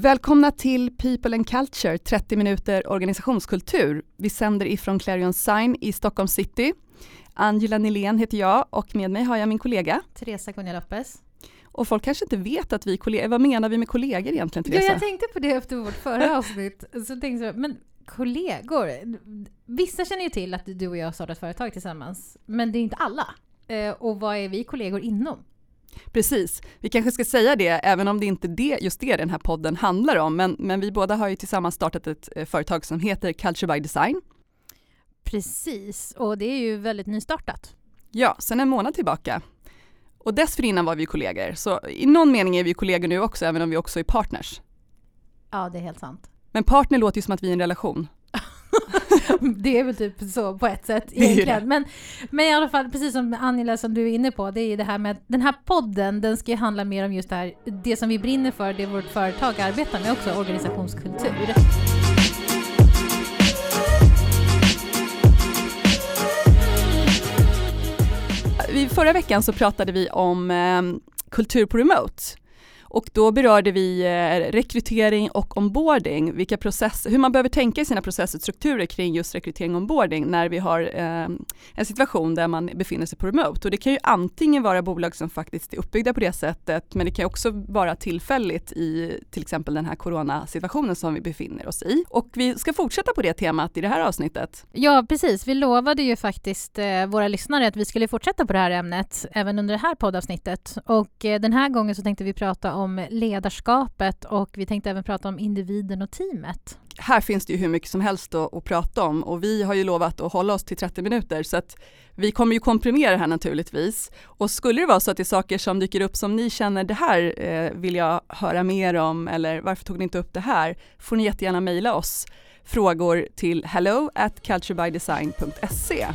Välkomna till People and Culture, 30 minuter organisationskultur. Vi sänder ifrån Clarion Sign i Stockholm city. Angela Nilén heter jag och med mig har jag min kollega Teresa Gunja Lopez. Och folk kanske inte vet att vi är kollegor. Vad menar vi med kollegor egentligen Teresa? Ja, jag tänkte på det efter vårt förra avsnitt. Så tänkte jag, men kollegor? Vissa känner ju till att du och jag har startat företag tillsammans, men det är inte alla. Eh, och vad är vi kollegor inom? Precis, vi kanske ska säga det även om det inte är just det den här podden handlar om. Men, men vi båda har ju tillsammans startat ett eh, företag som heter Culture by Design. Precis, och det är ju väldigt nystartat. Ja, sedan en månad tillbaka. Och dessförinnan var vi kollegor, så i någon mening är vi kollegor nu också, även om vi också är partners. Ja, det är helt sant. Men partner låter ju som att vi är i en relation. det är väl typ så på ett sätt egentligen. Men, men i alla fall, precis som Angela som du är inne på, det är det här med att den här podden, den ska ju handla mer om just det här, det som vi brinner för, det vårt företag arbetar med också, organisationskultur. I förra veckan så pratade vi om eh, kultur på remote. Och då berörde vi eh, rekrytering och onboarding, vilka processer, hur man behöver tänka i sina processer och strukturer kring just rekrytering och onboarding när vi har ehm, en situation där man befinner sig på remote. Och det kan ju antingen vara bolag som faktiskt är uppbyggda på det sättet, men det kan också vara tillfälligt i till exempel den här coronasituationen som vi befinner oss i. Och vi ska fortsätta på det temat i det här avsnittet. Ja, precis. Vi lovade ju faktiskt eh, våra lyssnare att vi skulle fortsätta på det här ämnet även under det här poddavsnittet. Och eh, den här gången så tänkte vi prata om ledarskapet och vi tänkte även prata om individen och teamet. Här finns det ju hur mycket som helst att, att prata om och vi har ju lovat att hålla oss till 30 minuter så att vi kommer ju komprimera här naturligtvis. Och skulle det vara så att det är saker som dyker upp som ni känner det här eh, vill jag höra mer om eller varför tog ni inte upp det här? Får ni jättegärna mejla oss frågor till hello at culturebydesign.se.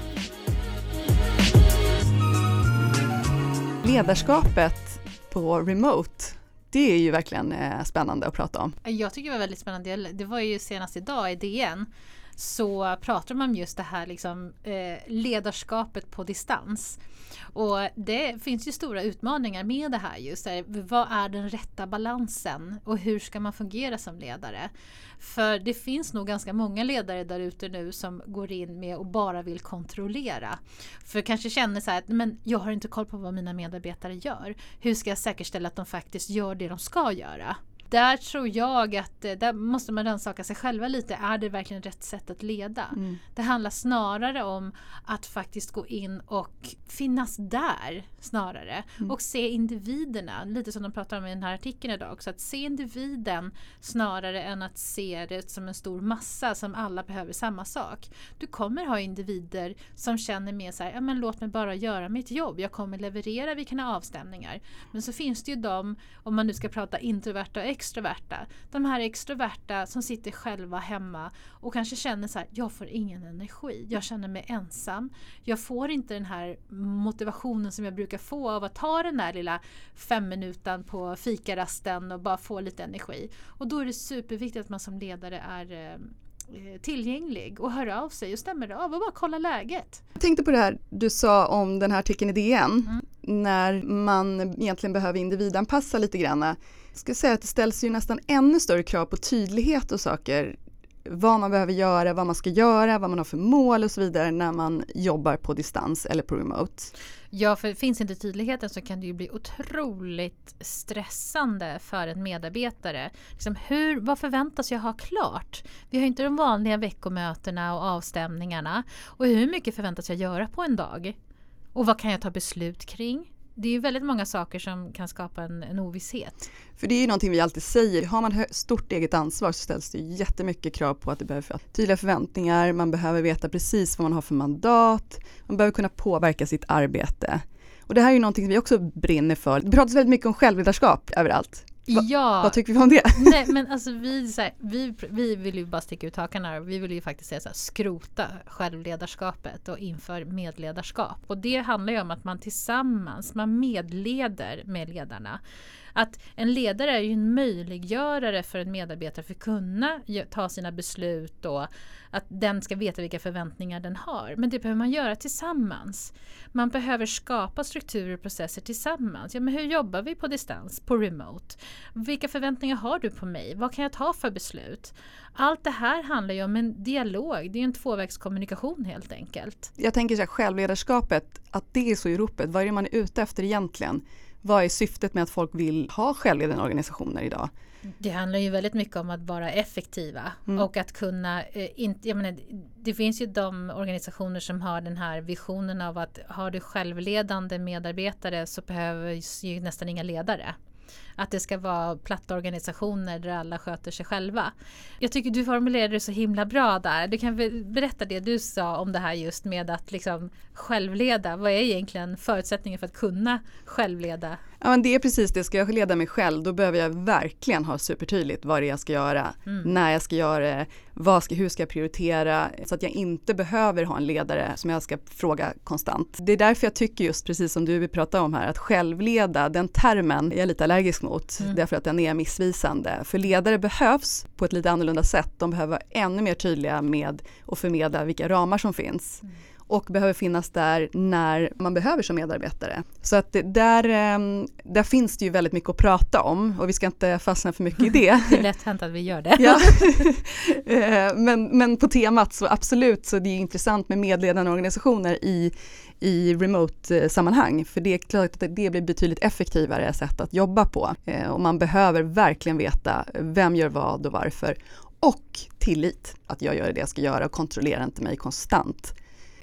Ledarskapet på remote det är ju verkligen eh, spännande att prata om. Jag tycker det var väldigt spännande. Det var ju senast idag i DN så pratar man om just det här liksom, eh, ledarskapet på distans. Och det finns ju stora utmaningar med det här just. Där, vad är den rätta balansen och hur ska man fungera som ledare? För det finns nog ganska många ledare där ute nu som går in med och bara vill kontrollera. För kanske känner så här att men jag har inte koll på vad mina medarbetare gör. Hur ska jag säkerställa att de faktiskt gör det de ska göra? Där tror jag att eh, där måste man rannsaka sig själva lite. Är det verkligen rätt sätt att leda? Mm. Det handlar snarare om att faktiskt gå in och finnas där snarare. Mm. Och se individerna, lite som de pratar om i den här artikeln idag. Så att se individen snarare än att se det som en stor massa som alla behöver samma sak. Du kommer ha individer som känner mer så här, ja men låt mig bara göra mitt jobb. Jag kommer leverera, vi kan ha avstämningar. Men så finns det ju de, om man nu ska prata introverta och extroverta. De här extroverta som sitter själva hemma och kanske känner så här, jag får ingen energi. Jag känner mig ensam. Jag får inte den här motivationen som jag brukar få av att ta den där lilla fem minuten på fikarasten och bara få lite energi. Och då är det superviktigt att man som ledare är eh, tillgänglig och hör av sig och stämmer av och bara kolla läget. Jag tänkte på det här du sa om den här artikeln i DN mm. när man egentligen behöver individanpassa lite grann skulle säga att det ställs ju nästan ännu större krav på tydlighet och saker. Vad man behöver göra, vad man ska göra, vad man har för mål och så vidare när man jobbar på distans eller på remote. Ja, för finns inte tydligheten så kan det ju bli otroligt stressande för en medarbetare. Liksom hur, vad förväntas jag ha klart? Vi har inte de vanliga veckomötena och avstämningarna. Och hur mycket förväntas jag göra på en dag? Och vad kan jag ta beslut kring? Det är ju väldigt många saker som kan skapa en, en ovisshet. För det är ju någonting vi alltid säger, har man stort eget ansvar så ställs det jättemycket krav på att det behöver tydliga förväntningar, man behöver veta precis vad man har för mandat, man behöver kunna påverka sitt arbete. Och det här är ju någonting vi också brinner för. Det pratas väldigt mycket om självledarskap överallt. Ja. Vad tycker vi om det? Nej men alltså vi, så här, vi, vi vill ju bara sticka ut hakan Vi vill ju faktiskt säga så här, skrota självledarskapet och inför medledarskap. Och det handlar ju om att man tillsammans, man medleder med ledarna. Att en ledare är ju en möjliggörare för en medarbetare för att kunna ta sina beslut och att den ska veta vilka förväntningar den har. Men det behöver man göra tillsammans. Man behöver skapa strukturer och processer tillsammans. Ja, men hur jobbar vi på distans, på remote? Vilka förväntningar har du på mig? Vad kan jag ta för beslut? Allt det här handlar ju om en dialog, det är en tvåvägskommunikation helt enkelt. Jag tänker så här, självledarskapet, att det är så i ropet, vad är det man är ute efter egentligen? Vad är syftet med att folk vill ha självledande organisationer idag? Det handlar ju väldigt mycket om att vara effektiva mm. och att kunna, eh, inte, jag menar, det finns ju de organisationer som har den här visionen av att har du självledande medarbetare så behövs ju nästan inga ledare. Att det ska vara platta organisationer där alla sköter sig själva. Jag tycker du formulerade det så himla bra där. Du kan berätta det du sa om det här just med att liksom självleda. Vad är egentligen förutsättningen för att kunna självleda? Ja, men det är precis det. Ska jag leda mig själv då behöver jag verkligen ha supertydligt vad det är jag ska göra, mm. när jag ska göra det, vad ska, hur ska jag prioritera så att jag inte behöver ha en ledare som jag ska fråga konstant. Det är därför jag tycker just precis som du pratar om här att självleda, den termen är jag lite allergisk mot mm. därför att den är missvisande. För ledare behövs på ett lite annorlunda sätt. De behöver vara ännu mer tydliga med att förmedla vilka ramar som finns. Mm och behöver finnas där när man behöver som medarbetare. Så att där, ehm, där finns det ju väldigt mycket att prata om och vi ska inte fastna för mycket i det. Det är lätt hänt att vi gör det. Ja. Eh, men, men på temat så absolut så det är intressant med medledande organisationer i, i remote-sammanhang för det är klart att det blir betydligt effektivare sätt att jobba på eh, och man behöver verkligen veta vem gör vad och varför och tillit att jag gör det jag ska göra och kontrollerar inte mig konstant.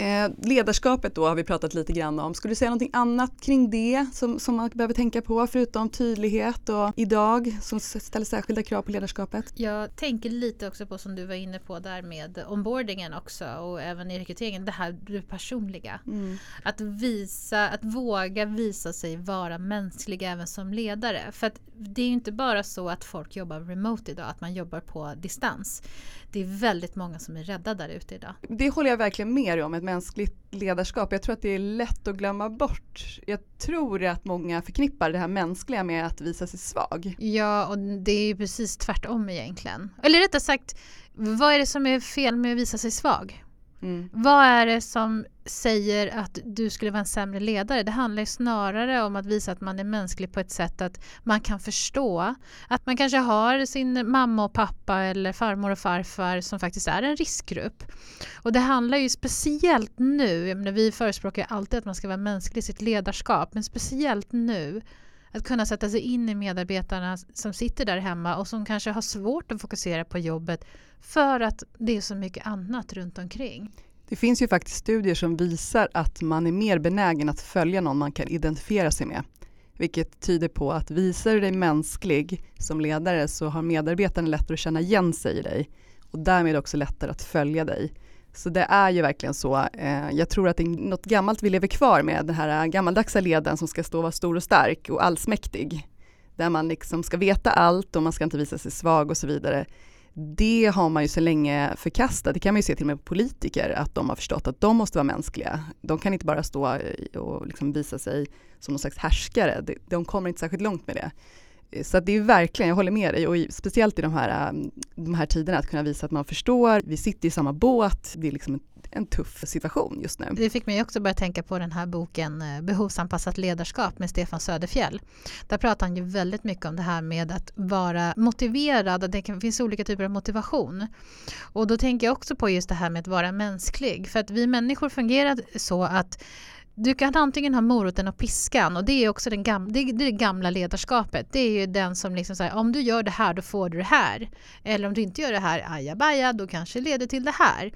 Eh, ledarskapet då har vi pratat lite grann om. Skulle du säga någonting annat kring det som, som man behöver tänka på förutom tydlighet och idag som ställer särskilda krav på ledarskapet? Jag tänker lite också på som du var inne på där med onboardingen också och även i rekryteringen, det här det personliga. Mm. Att visa, att våga visa sig vara mänsklig även som ledare. För att det är ju inte bara så att folk jobbar remote idag, att man jobbar på distans. Det är väldigt många som är rädda där ute idag. Det håller jag verkligen med om, ett mänskligt ledarskap. Jag tror att det är lätt att glömma bort. Jag tror att många förknippar det här mänskliga med att visa sig svag. Ja, och det är ju precis tvärtom egentligen. Eller rättare sagt, vad är det som är fel med att visa sig svag? Mm. Vad är det som säger att du skulle vara en sämre ledare? Det handlar snarare om att visa att man är mänsklig på ett sätt att man kan förstå att man kanske har sin mamma och pappa eller farmor och farfar som faktiskt är en riskgrupp. Och det handlar ju speciellt nu, menar, vi förespråkar alltid att man ska vara mänsklig i sitt ledarskap, men speciellt nu att kunna sätta sig in i medarbetarna som sitter där hemma och som kanske har svårt att fokusera på jobbet för att det är så mycket annat runt omkring. Det finns ju faktiskt studier som visar att man är mer benägen att följa någon man kan identifiera sig med. Vilket tyder på att visar du dig mänsklig som ledare så har medarbetarna lättare att känna igen sig i dig och därmed också lättare att följa dig. Så det är ju verkligen så. Eh, jag tror att det är något gammalt vi lever kvar med, den här gammaldagsa leden som ska stå och vara stor och stark och allsmäktig. Där man liksom ska veta allt och man ska inte visa sig svag och så vidare. Det har man ju så länge förkastat. Det kan man ju se till och med på politiker, att de har förstått att de måste vara mänskliga. De kan inte bara stå och liksom visa sig som någon slags härskare. De kommer inte särskilt långt med det. Så det är verkligen, jag håller med dig och speciellt i de här, ähm, de här tiderna att kunna visa att man förstår, vi sitter i samma båt, det är liksom en, en tuff situation just nu. Det fick mig också börja tänka på den här boken eh, Behovsanpassat ledarskap med Stefan Söderfjell. Där pratar han ju väldigt mycket om det här med att vara motiverad, det finns olika typer av motivation. Och då tänker jag också på just det här med att vara mänsklig, för att vi människor fungerar så att du kan antingen ha moroten och piskan och det är också den gamla, det, det, gamla ledarskapet. Det är ju den som liksom säger om du gör det här då får du det här. Eller om du inte gör det här, ajabaja, då kanske det leder till det här.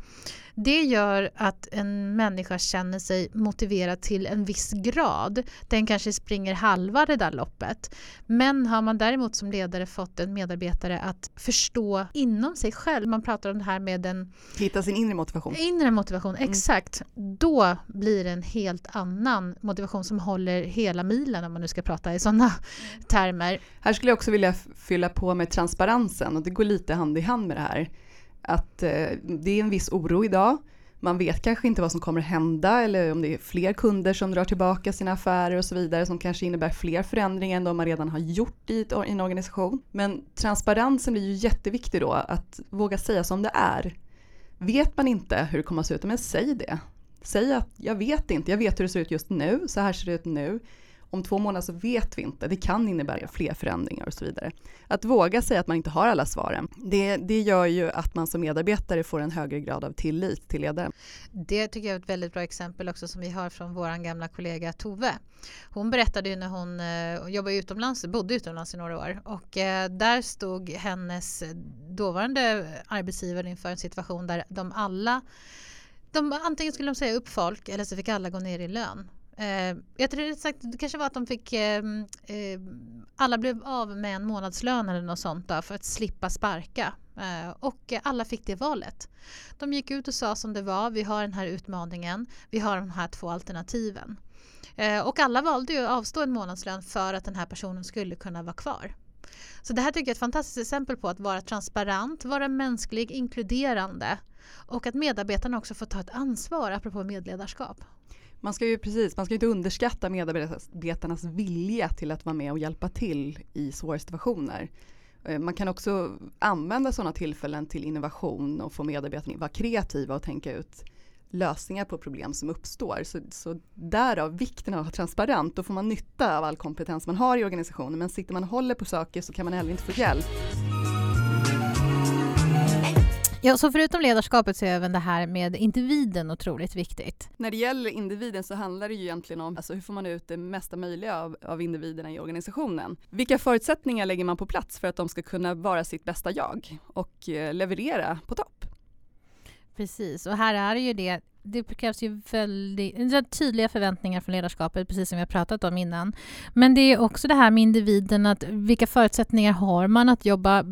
Det gör att en människa känner sig motiverad till en viss grad. Den kanske springer halva det där loppet. Men har man däremot som ledare fått en medarbetare att förstå inom sig själv, man pratar om det här med en... Hitta sin inre motivation. Inre motivation, mm. exakt. Då blir det en helt annan motivation som håller hela milen om man nu ska prata i sådana termer. Här skulle jag också vilja fylla på med transparensen och det går lite hand i hand med det här att eh, det är en viss oro idag. Man vet kanske inte vad som kommer hända eller om det är fler kunder som drar tillbaka sina affärer och så vidare som kanske innebär fler förändringar än de man redan har gjort i, en organisation. Men transparensen blir ju jätteviktig då, att våga säga som det är. Vet man inte hur det kommer att se ut, men säg det. Säg att jag vet inte, jag vet hur det ser ut just nu, så här ser det ut nu om två månader så vet vi inte, det kan innebära fler förändringar och så vidare. Att våga säga att man inte har alla svaren, det, det gör ju att man som medarbetare får en högre grad av tillit till ledaren. Det tycker jag är ett väldigt bra exempel också som vi har från vår gamla kollega Tove. Hon berättade ju när hon eh, jobbade utomlands, bodde utomlands i några år och eh, där stod hennes dåvarande arbetsgivare inför en situation där de alla de, antingen skulle de säga upp folk eller så fick alla gå ner i lön. Eh, jag tror det, sagt, det kanske var att de fick eh, eh, alla blev av med en månadslön eller något sånt då, för att slippa sparka. Eh, och alla fick det valet. De gick ut och sa som det var, vi har den här utmaningen, vi har de här två alternativen. Eh, och alla valde ju att avstå en månadslön för att den här personen skulle kunna vara kvar. Så det här tycker jag är ett fantastiskt exempel på att vara transparent, vara mänsklig, inkluderande och att medarbetarna också får ta ett ansvar apropå medledarskap. Man ska ju precis, man ska inte underskatta medarbetarnas vilja till att vara med och hjälpa till i svåra situationer. Eh, man kan också använda sådana tillfällen till innovation och få medarbetarna att vara kreativa och tänka ut lösningar på problem som uppstår. Så, så därav vikten av att vara transparent. Då får man nytta av all kompetens man har i organisationen. Men sitter man och håller på saker så kan man heller inte få hjälp. Ja, så förutom ledarskapet så är även det här med individen otroligt viktigt. När det gäller individen så handlar det ju egentligen om alltså hur får man ut det mesta möjliga av, av individerna i organisationen. Vilka förutsättningar lägger man på plats för att de ska kunna vara sitt bästa jag och eh, leverera på topp? Precis, och här är det ju det det krävs ju väldigt tydliga förväntningar från ledarskapet, precis som vi har pratat om innan. Men det är också det här med individen, att vilka förutsättningar har man att jobba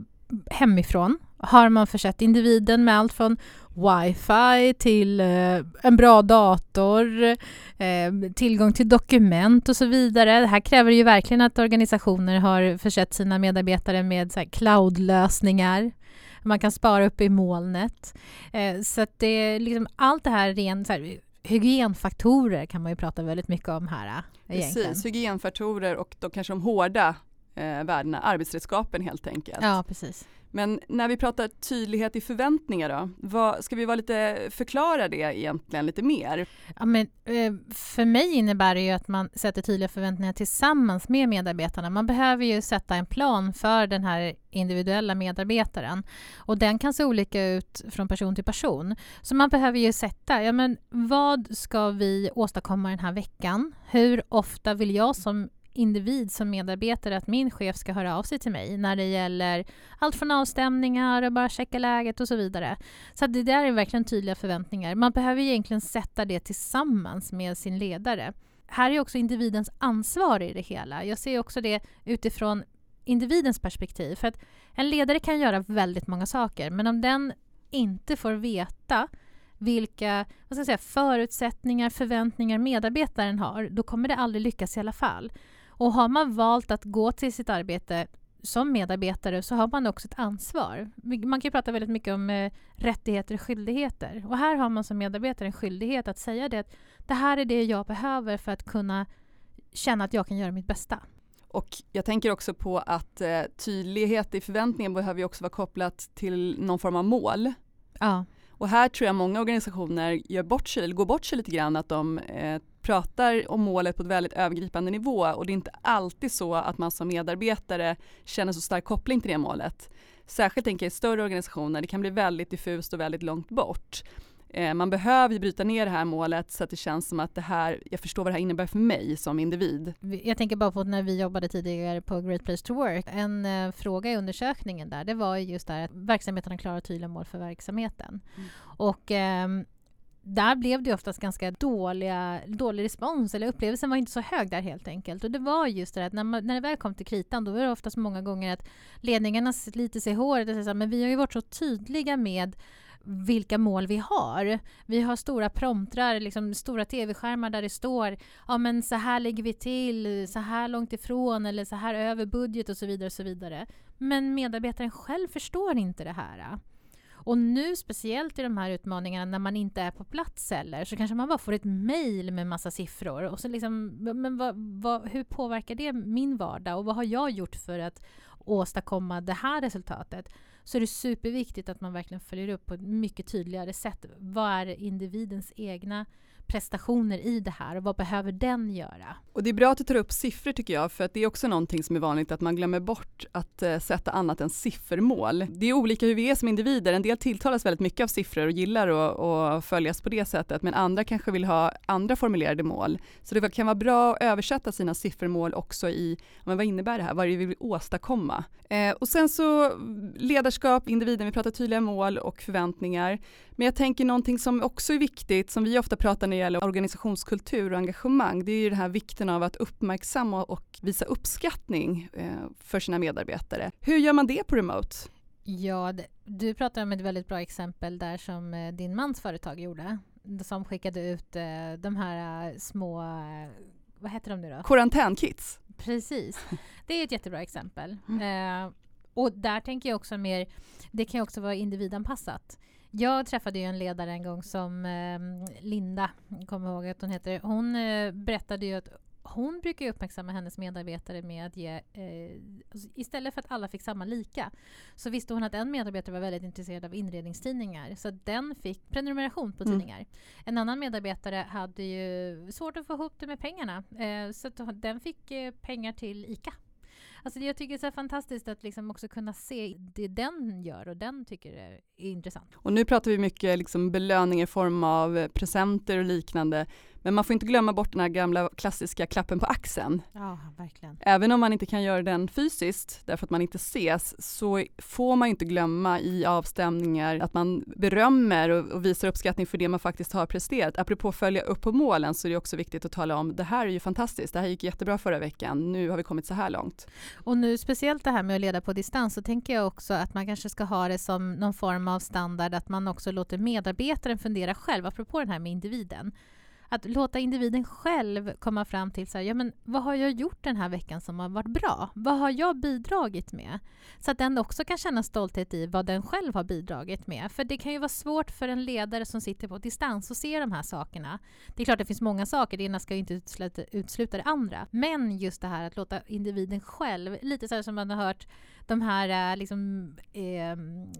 hemifrån? Har man försett individen med allt från wifi till eh, en bra dator, eh, tillgång till dokument och så vidare. Det här kräver ju verkligen att organisationer har försett sina medarbetare med så cloud-lösningar. Man kan spara upp i molnet. Eh, så att det är liksom allt det här rent hygienfaktorer kan man ju prata väldigt mycket om här. Eh, egentligen. Precis, hygienfaktorer och då kanske de hårda eh, värdena, arbetsredskapen helt enkelt. Ja, precis. Men när vi pratar tydlighet i förväntningar då, vad, ska vi vara lite, förklara det egentligen lite mer? Ja, men, eh, för mig innebär det ju att man sätter tydliga förväntningar tillsammans med medarbetarna. Man behöver ju sätta en plan för den här individuella medarbetaren och den kan se olika ut från person till person. Så man behöver ju sätta, ja men vad ska vi åstadkomma den här veckan? Hur ofta vill jag som individ som medarbetare att min chef ska höra av sig till mig när det gäller allt från avstämningar och bara checka läget och så vidare. Så det där är verkligen tydliga förväntningar. Man behöver egentligen sätta det tillsammans med sin ledare. Här är också individens ansvar i det hela. Jag ser också det utifrån individens perspektiv. För att en ledare kan göra väldigt många saker men om den inte får veta vilka vad ska jag säga, förutsättningar, förväntningar medarbetaren har, då kommer det aldrig lyckas i alla fall. Och har man valt att gå till sitt arbete som medarbetare så har man också ett ansvar. Man kan prata väldigt mycket om eh, rättigheter och skyldigheter. Och här har man som medarbetare en skyldighet att säga det att det här är det jag behöver för att kunna känna att jag kan göra mitt bästa. Och jag tänker också på att eh, tydlighet i förväntningen behöver ju också vara kopplat till någon form av mål. Ja. Och här tror jag många organisationer gör bort sig, eller går bort sig lite grann att de eh, pratar om målet på ett väldigt övergripande nivå och det är inte alltid så att man som medarbetare känner så stark koppling till det målet. Särskilt tänker jag i större organisationer, det kan bli väldigt diffust och väldigt långt bort. Eh, man behöver bryta ner det här målet så att det känns som att det här, jag förstår vad det här innebär för mig som individ. Jag tänker bara på när vi jobbade tidigare på Great Place to Work. En uh, fråga i undersökningen där, det var just där att verksamheterna klarar tydliga mål för verksamheten. Mm. Och um, där blev det oftast ganska dåliga, dålig respons, eller upplevelsen var inte så hög där helt enkelt. Och det var just det att när, man, när det väl kom till kritan, då var det oftast många gånger att ledningarna sliter sig i håret och säger men vi har ju varit så tydliga med vilka mål vi har. Vi har stora promptrar, liksom stora tv-skärmar där det står ja men så här ligger vi till, så här långt ifrån eller så här över budget och så vidare. Och så vidare. Men medarbetaren själv förstår inte det här. Och nu speciellt i de här utmaningarna när man inte är på plats heller så kanske man bara får ett mejl med massa siffror och så liksom, men vad, vad, hur påverkar det min vardag och vad har jag gjort för att åstadkomma det här resultatet? Så är det superviktigt att man verkligen följer upp på ett mycket tydligare sätt. Vad är individens egna prestationer i det här och vad behöver den göra? Och det är bra att du tar upp siffror tycker jag, för att det är också någonting som är vanligt att man glömmer bort att eh, sätta annat än siffermål. Det är olika hur vi är som individer. En del tilltalas väldigt mycket av siffror och gillar att, följas på det sättet, men andra kanske vill ha andra formulerade mål. Så det kan vara bra att översätta sina siffermål också i, men vad innebär det här? Vad är det vi vill åstadkomma? Eh, och sen så ledarskap, individen, vi pratar tydliga mål och förväntningar. Men jag tänker någonting som också är viktigt, som vi ofta pratar när gäller organisationskultur och engagemang, det är ju den här vikten av att uppmärksamma och visa uppskattning eh, för sina medarbetare. Hur gör man det på remote? Ja, du pratar om ett väldigt bra exempel där som eh, din mans företag gjorde, som skickade ut eh, de här små, vad heter de nu då? Karantänkits. Precis, det är ett jättebra exempel. Mm. och där tänker jag också mer, det kan ju också vara individanpassat. Jag träffade ju en ledare en gång som eh, Linda, kommer ihåg att hon heter. Hon eh, berättade ju att hon brukar uppmärksamma hennes medarbetare med att ge, eh, alltså istället för att alla fick samma lika, så visste hon att en medarbetare var väldigt intresserad av inredningstidningar, så den fick prenumeration på mm. tidningar. En annan medarbetare hade ju svårt att få ihop det med pengarna, eh, så den fick eh, pengar till ICA Alltså jag tycker det är så fantastiskt att liksom också kunna se det den gör och den tycker är intressant. Och nu pratar vi mycket liksom belöning i form av presenter och liknande. Men man får inte glömma bort den här gamla klassiska klappen på axeln. Ja, verkligen. Även om man inte kan göra den fysiskt därför att man inte ses så får man inte glömma i avstämningar att man berömmer och, och visar uppskattning för det man faktiskt har presterat. Apropå följa upp på målen så är det också viktigt att tala om det här är ju fantastiskt, det här gick jättebra förra veckan, nu har vi kommit så här långt. Och nu speciellt det här med att leda på distans så tänker jag också att man kanske ska ha det som någon form av standard att man också låter medarbetaren fundera själv, apropå den här med individen att låta individen själv komma fram till så här, ja, men vad har jag gjort den här veckan som har varit bra? Vad har jag bidragit med? Så att den också kan känna stolthet i vad den själv har bidragit med. För det kan ju vara svårt för en ledare som sitter på distans att se de här sakerna. Det är klart det finns många saker, det ena ska ju inte utesluta, utesluta det andra. Men just det här att låta individen själv, lite så som man har hört de här, eh, liksom, eh,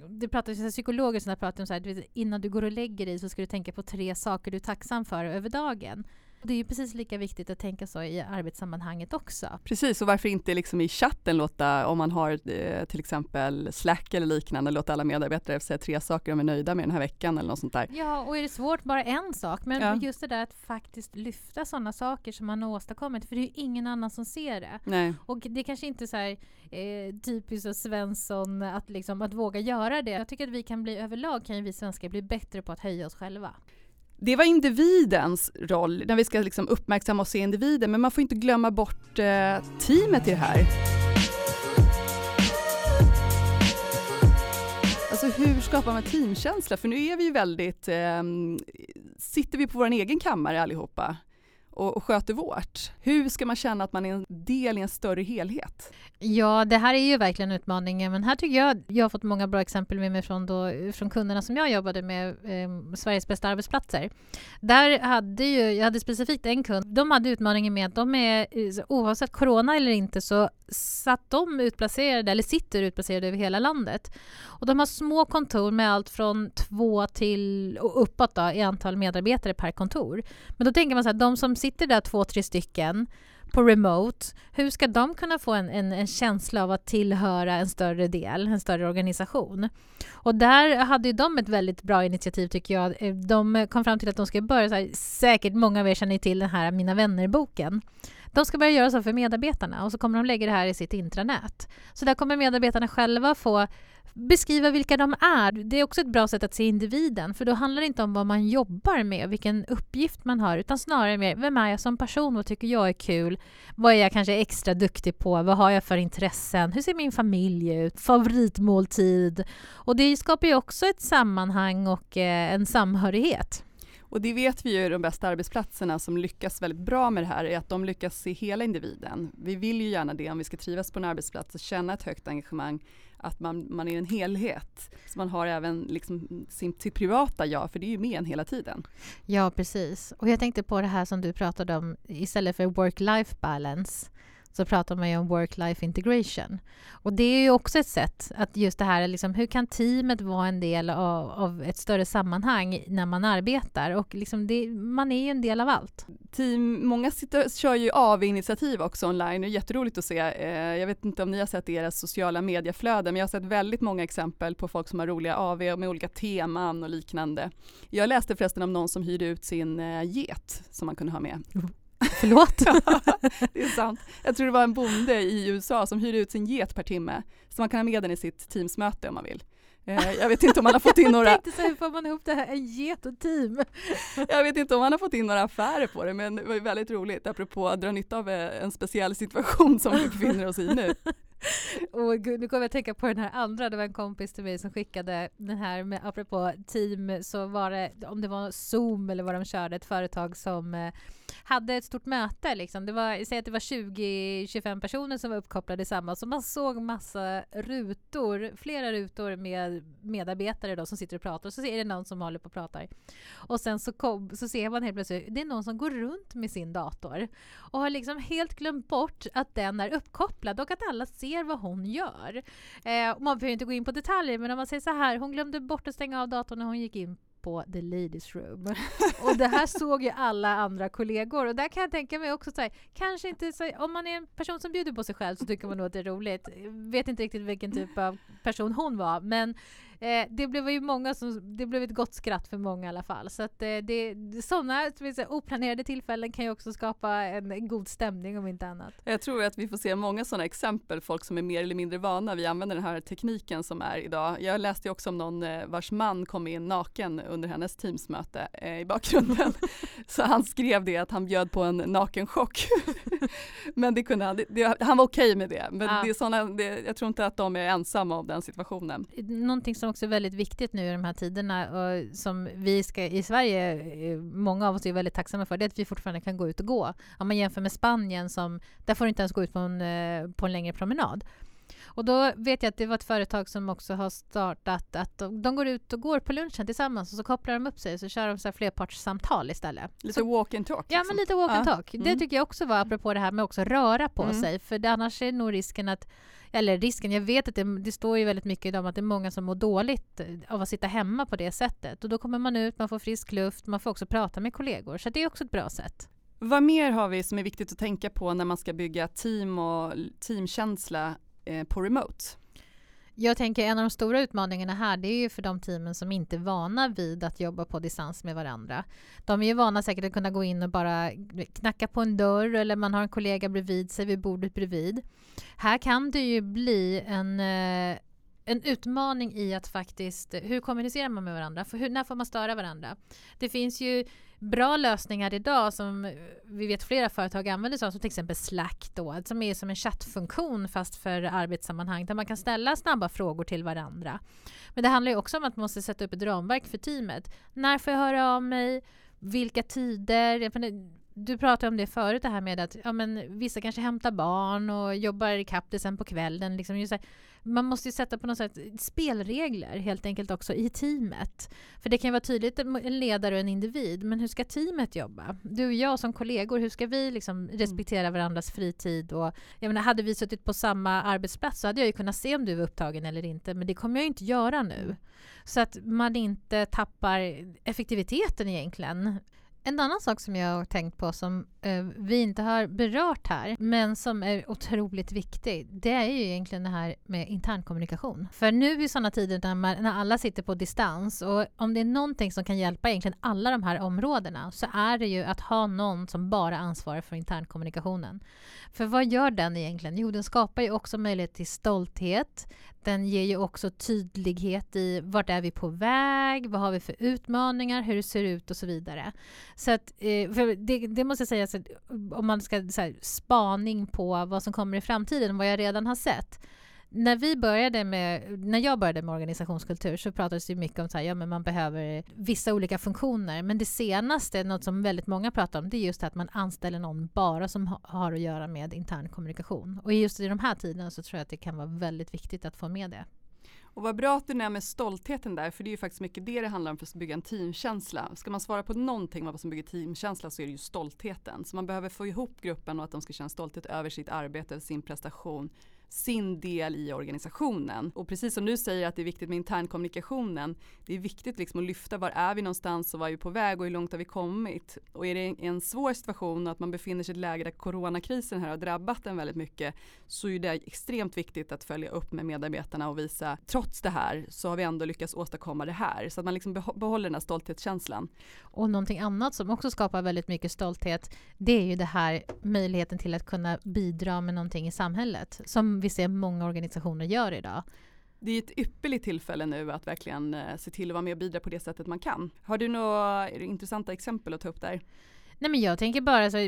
det pratas psykologer som pratar om så här, innan du går och lägger dig så ska du tänka på tre saker du är tacksam för över dagen. Det är ju precis lika viktigt att tänka så i arbetssammanhanget också. Precis, och varför inte liksom i chatten låta, om man har eh, till exempel Slack eller liknande, låta alla medarbetare säga tre saker de är nöjda med den här veckan eller något sånt där. Ja, och är det svårt, bara en sak. Men ja. just det där att faktiskt lyfta sådana saker som man har åstadkommit, för det är ju ingen annan som ser det. Nej. Och det är kanske inte så här eh, typiskt Svensson att, liksom, att våga göra det. Jag tycker att vi kan bli överlag, kan ju vi svenskar bli bättre på att höja oss själva det var individens roll när vi ska liksom uppmärksamma och se individen, men man får inte glömma bort eh, teamet i det här. Alltså hur skapar man teamkänsla? För nu är vi ju väldigt, eh, sitter vi på vår egen kammare allihopa? Och, och sköter vårt. Hur ska man känna att man är en del i en större helhet? Ja, det här är ju verkligen utmaningen, men här tycker jag jag har fått många bra exempel med mig från, då, från kunderna som jag jobbade med, eh, Sveriges bästa arbetsplatser. Där hade ju, jag hade specifikt en kund, de hade utmaningen med att de är, eh, oavsett corona eller inte, så satt de utplacerade, eller sitter utplacerade över hela landet. Och de har små kontor med allt från två till och uppåt då, i antal medarbetare per kontor. Men då tänker man så här, de som sitter där två, tre stycken på remote, hur ska de kunna få en, en, en, känsla av att tillhöra en större del, en större organisation? Och där hade de ett väldigt bra initiativ tycker jag. De kom fram till att de ska börja, så här, säkert många av er känner till den här Mina vänner-boken. De ska börja göra så för medarbetarna och så kommer de lägga det här i sitt intranät. Så där kommer medarbetarna själva få beskriva vilka de är. Det är också ett bra sätt att se individen, för då handlar det inte om vad man jobbar med, och vilken uppgift man har, utan snarare mer, vem är jag som person? Vad tycker jag är kul? Vad är jag kanske extra duktig på? Vad har jag för intressen? Hur ser min familj ut? Favoritmåltid? Och det skapar ju också ett sammanhang och eh, en samhörighet. Och det vet vi ju, de bästa arbetsplatserna som lyckas väldigt bra med det här, är att de lyckas se hela individen. Vi vill ju gärna det om vi ska trivas på en arbetsplats och känna ett högt engagemang, att man, man är en helhet. Så man har även liksom sin, sitt privata jag, för det är ju med en hela tiden. Ja, precis. Och jag tänkte på det här som du pratade om, istället för work-life balance så pratar man ju om work-life integration. Och det är ju också ett sätt att just det här, liksom, hur kan teamet vara en del av, av ett större sammanhang när man arbetar? Och liksom det, man är ju en del av allt. Team, många sitter, kör ju AV-initiativ också online, det är jätteroligt att se. Eh, jag vet inte om ni har sett deras sociala medieflöden, men jag har sett väldigt många exempel på folk som har roliga AV med olika teman och liknande. Jag läste förresten om någon som hyrde ut sin eh, get som man kunde ha med. Förlåt? ja, det är sant. Jag tror det var en bonde i USA som hyrde ut sin get per timme. Så man kan ha med den i sitt teamsmöte om man vill. Eh, jag vet inte om man har fått in några... Jag tänkte så hur får man ihop det här, en get och team? jag vet inte om man har fått in några affärer på det men det var väldigt roligt apropå att dra nytta av eh, en speciell situation som vi befinner oss i nu. Och gud, nu kommer jag att tänka på den här andra, det var en kompis till mig som skickade den här med apropå team så var det, om det var Zoom eller vad de körde, ett företag som eh, hade ett stort möte liksom. Det var, säg att det var 20-25 personer som var uppkopplade i samma, så man såg massa rutor, flera rutor med medarbetare då som sitter och pratar och så är det någon som håller på och pratar. Och sen så, kom, så ser man helt plötsligt, det är någon som går runt med sin dator och har liksom helt glömt bort att den är uppkopplad och att alla ser vad hon gör. Eh, man behöver inte gå in på detaljer men om man säger så här, hon glömde bort att stänga av datorn när hon gick in på the ladies room. Och det här såg ju alla andra kollegor och där kan jag tänka mig också så här, kanske inte så, om man är en person som bjuder på sig själv så tycker man nog att det är roligt. Vet inte riktigt vilken typ av person hon var men eh, det blev ju många som, det blev ett gott skratt för många i alla fall. Så att eh, det, sådana säga, oplanerade tillfällen kan ju också skapa en, en, god stämning om inte annat. Jag tror att vi får se många sådana exempel, folk som är mer eller mindre vana vid att använda den här tekniken som är idag. Jag läste också om någon eh, vars man kom in naken under hennes teamsmöte eh, i bakgrunden. Så han skrev det att han bjöd på en nakenchock. Men det kunde han, det, han var okej okay med det. Men ja. det är såna, det, jag tror inte att de är ensamma om den situationen. Någonting som också är väldigt viktigt nu i de här tiderna och som vi ska i Sverige, eh, många av oss är väldigt tacksamma för, det är att vi fortfarande kan gå ut och gå. Om man jämför med Spanien, som, där får du inte ens gå ut på en, eh, på en längre promenad. Och då vet jag att det var ett företag som också har startat att de, de går ut och går på lunchen tillsammans och så kopplar de upp sig och så kör de så här flerpartssamtal istället. Lite så, walk and talk. Ja, liksom. men lite walk and talk. Mm. Det tycker jag också var apropå det här med också röra på mm. sig. För det, annars är nog risken att eller risken, jag vet att det, det står ju väldigt mycket om att det är många som mår dåligt av att sitta hemma på det sättet. Och då kommer man ut, man får frisk luft, man får också prata med kollegor. Så det är också ett bra sätt. Vad mer har vi som är viktigt att tänka på när man ska bygga team och teamkänsla eh, på remote? Jag tänker en av de stora utmaningarna här det är ju för de teamen som inte är vana vid att jobba på distans med varandra. De är ju vana säkert att kunna gå in och bara knacka på en dörr eller man har en kollega bredvid sig vid bordet bredvid. Här kan det ju bli en eh, en utmaning i att faktiskt, eh, hur kommunicerar man med varandra? För hur, när får man störa varandra? Det finns ju bra lösningar idag som eh, vi vet flera företag använder sig av, som till exempel Slack då, som är som en chattfunktion fast för arbetssammanhang där man kan ställa snabba frågor till varandra. Men det handlar ju också om att man måste sätta upp ett ramverk för teamet. När får jag höra av mig? Vilka tider? Du pratade om det förut, det här med att ja, men, vissa kanske hämtar barn och jobbar ikapp det sen på kvällen. Liksom, här, man måste ju sätta på något sätt spelregler helt enkelt också i teamet. För det kan vara tydligt en ledare och en individ, men hur ska teamet jobba? Du och jag som kollegor, hur ska vi liksom mm. respektera varandras fritid? Och, jag menar, hade vi suttit på samma arbetsplats så hade jag ju kunnat se om du var upptagen eller inte, men det kommer jag inte göra nu. Mm. Så att man inte tappar effektiviteten egentligen. En annan sak som jag har tänkt på som eh, vi inte har berört här, men som är otroligt viktig, det är ju egentligen det här med internkommunikation. För nu i sådana tider när, man, när alla sitter på distans och om det är någonting som kan hjälpa egentligen alla de här områdena så är det ju att ha någon som bara ansvarar för internkommunikationen. För vad gör den egentligen? Jo, den skapar ju också möjlighet till stolthet. Den ger ju också tydlighet i vart är vi på väg, vad har vi för utmaningar, hur det ser ut och så vidare. Så att, eh, det, det, måste jag säga, så om man ska så här, spaning på vad som kommer i framtiden, vad jag redan har sett när vi började med, när jag började med organisationskultur så pratades det mycket om att ja, man behöver vissa olika funktioner. Men det senaste, något som väldigt många pratar om, det är just att man anställer någon bara som har att göra med intern kommunikation. Och just i de här tiderna så tror jag att det kan vara väldigt viktigt att få med det. Och vad bra att du nämner stoltheten där, för det är ju faktiskt mycket det det handlar om för att bygga en teamkänsla. Ska man svara på någonting vad som bygger teamkänsla så är det ju stoltheten. Så man behöver få ihop gruppen och att de ska känna stolthet över sitt arbete, sin prestation, sin del i organisationen. Och precis som du säger att det är viktigt med internkommunikationen, det är viktigt liksom att lyfta var är vi någonstans och var är vi på väg och hur långt har vi kommit? Och är det en svår situation och att man befinner sig i ett läge där coronakrisen här har drabbat en väldigt mycket så är det extremt viktigt att följa upp med medarbetarna och visa trots det här så har vi ändå lyckats åstadkomma det här så att man liksom behåller den här stolthetskänslan. Och någonting annat som också skapar väldigt mycket stolthet det är ju det här möjligheten till att kunna bidra med någonting i samhället som vi ser många organisationer gör idag. Det är ett ypperligt tillfälle nu att verkligen eh, se till att vara med och bidra på det sättet man kan. Har du några intressanta exempel att ta upp där? Nej men jag tänker bara så,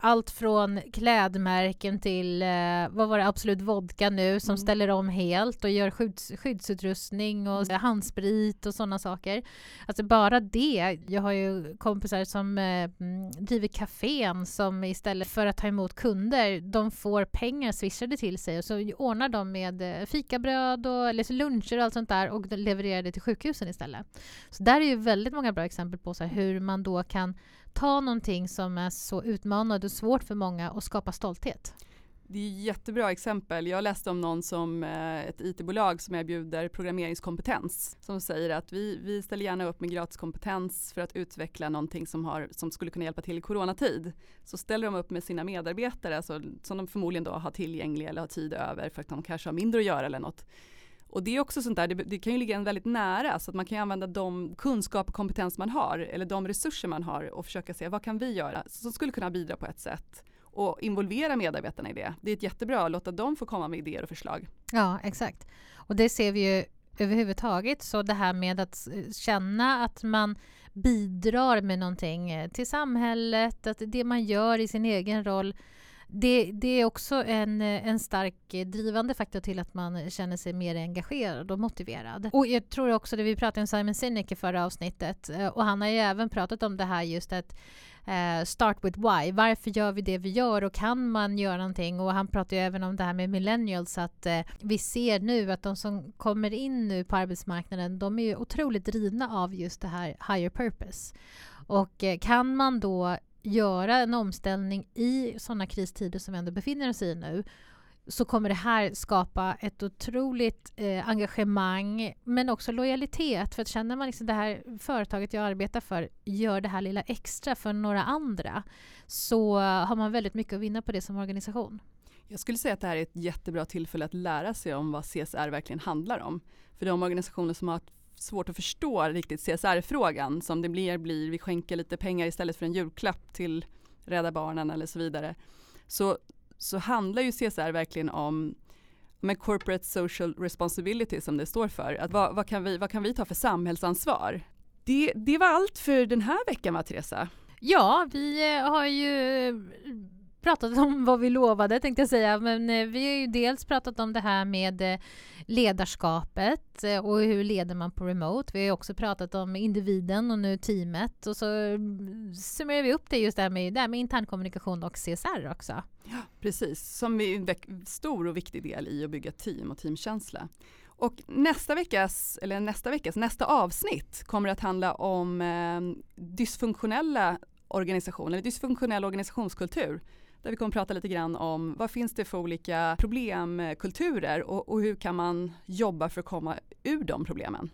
allt från klädmärken till, eh, vad var det, Absolut Vodka nu som mm. ställer om helt och gör skydds, skyddsutrustning och mm. handsprit och sådana saker. Alltså bara det. Jag har ju kompisar som eh, mm, driver kafén som istället för att ta emot kunder, de får pengar swishade till sig och så ordnar de med eh, fikabröd och eller luncher och allt sånt där och levererar det till sjukhusen istället. Så där är ju väldigt många bra exempel på så här, hur man då kan ta någonting som är så utmanande och svårt för många och skapa stolthet. Det är jättebra exempel. Jag läste om någon som eh, ett IT-bolag som erbjuder programmeringskompetens som säger att vi, vi ställer gärna upp med gratiskompetens för att utveckla någonting som, har, som skulle kunna hjälpa till i coronatid. Så ställer de upp med sina medarbetare alltså, som de förmodligen då har tillgängliga eller har tid över för att de kanske har mindre att göra eller något. Och det är också sånt där, det, det, kan ju ligga en väldigt nära så att man kan använda de kunskap och kompetens man har eller de resurser man har och försöka se vad kan vi göra som skulle kunna bidra på ett sätt och involvera medarbetarna i det. Det är ett jättebra att låta dem få komma med idéer och förslag. Ja, exakt. Och det ser vi ju överhuvudtaget. Så det här med att känna att man bidrar med någonting eh, till samhället, att det man gör i sin egen roll det, det, är också en, en stark drivande faktor till att man känner sig mer engagerad och motiverad. Och jag tror också det vi pratade om Simon Sinek i förra avsnittet eh, och han har ju även pratat om det här just att uh, start with why. Varför gör vi det vi gör och kan man göra någonting? Och han pratar ju även om det här med millennials att uh, vi ser nu att de som kommer in nu på arbetsmarknaden de är ju otroligt drivna av just det här higher purpose. Och uh, kan man då göra en omställning i sådana kristider som vi ändå befinner oss i nu så kommer det här skapa ett otroligt eh, engagemang men också lojalitet. För att känner man liksom det här företaget jag arbetar för gör det här lilla extra för några andra så har man väldigt mycket att vinna på det som organisation. Jag skulle säga att det här är ett jättebra tillfälle att lära sig om vad CSR verkligen handlar om. För de organisationer som har svårt att förstå riktigt CSR-frågan som det blir, blir vi skänker lite pengar istället för en julklapp till Rädda Barnen eller så vidare. Så, så handlar ju CSR verkligen om med corporate social responsibility som det står för. Att vad, vad, kan vi, vad kan vi ta för samhällsansvar? Det, det var allt för den här veckan va Teresa? Ja, vi eh, har ju pratat om vad vi lovade tänkte jag säga, men eh, vi har ju dels pratat om det här med eh, ledarskapet eh, och hur leder man på remote. Vi har också pratat om individen och nu teamet och så mm, summerar vi upp det just där med, där med internkommunikation och CSR också. Ja, precis, som är en stor och viktig del i att bygga team och teamkänsla. Och nästa veckas, eller nästa veckas, nästa avsnitt kommer att handla om eh, dysfunktionella organisationer, eller dysfunktionell organisationskultur där vi kommer att prata lite grann om vad finns det för olika problemkulturer och, och hur kan man jobba för att komma ur de problemen.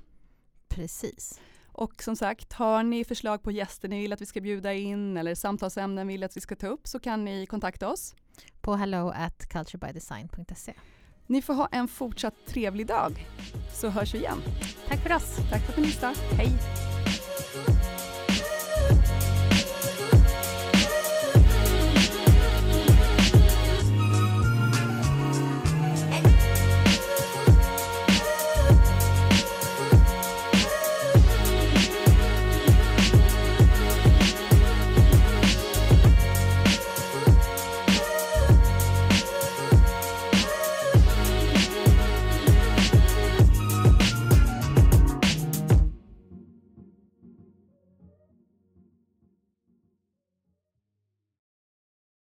Precis. Och som sagt, har ni förslag på gäster ni vill att vi ska bjuda in eller samtalsämnen vill att vi ska ta upp så kan ni kontakta oss. På hello at culturebydesign.se. Ni får ha en fortsatt trevlig dag så hörs vi igen. Tack för oss. Tack för att ni lyssnade. Hej.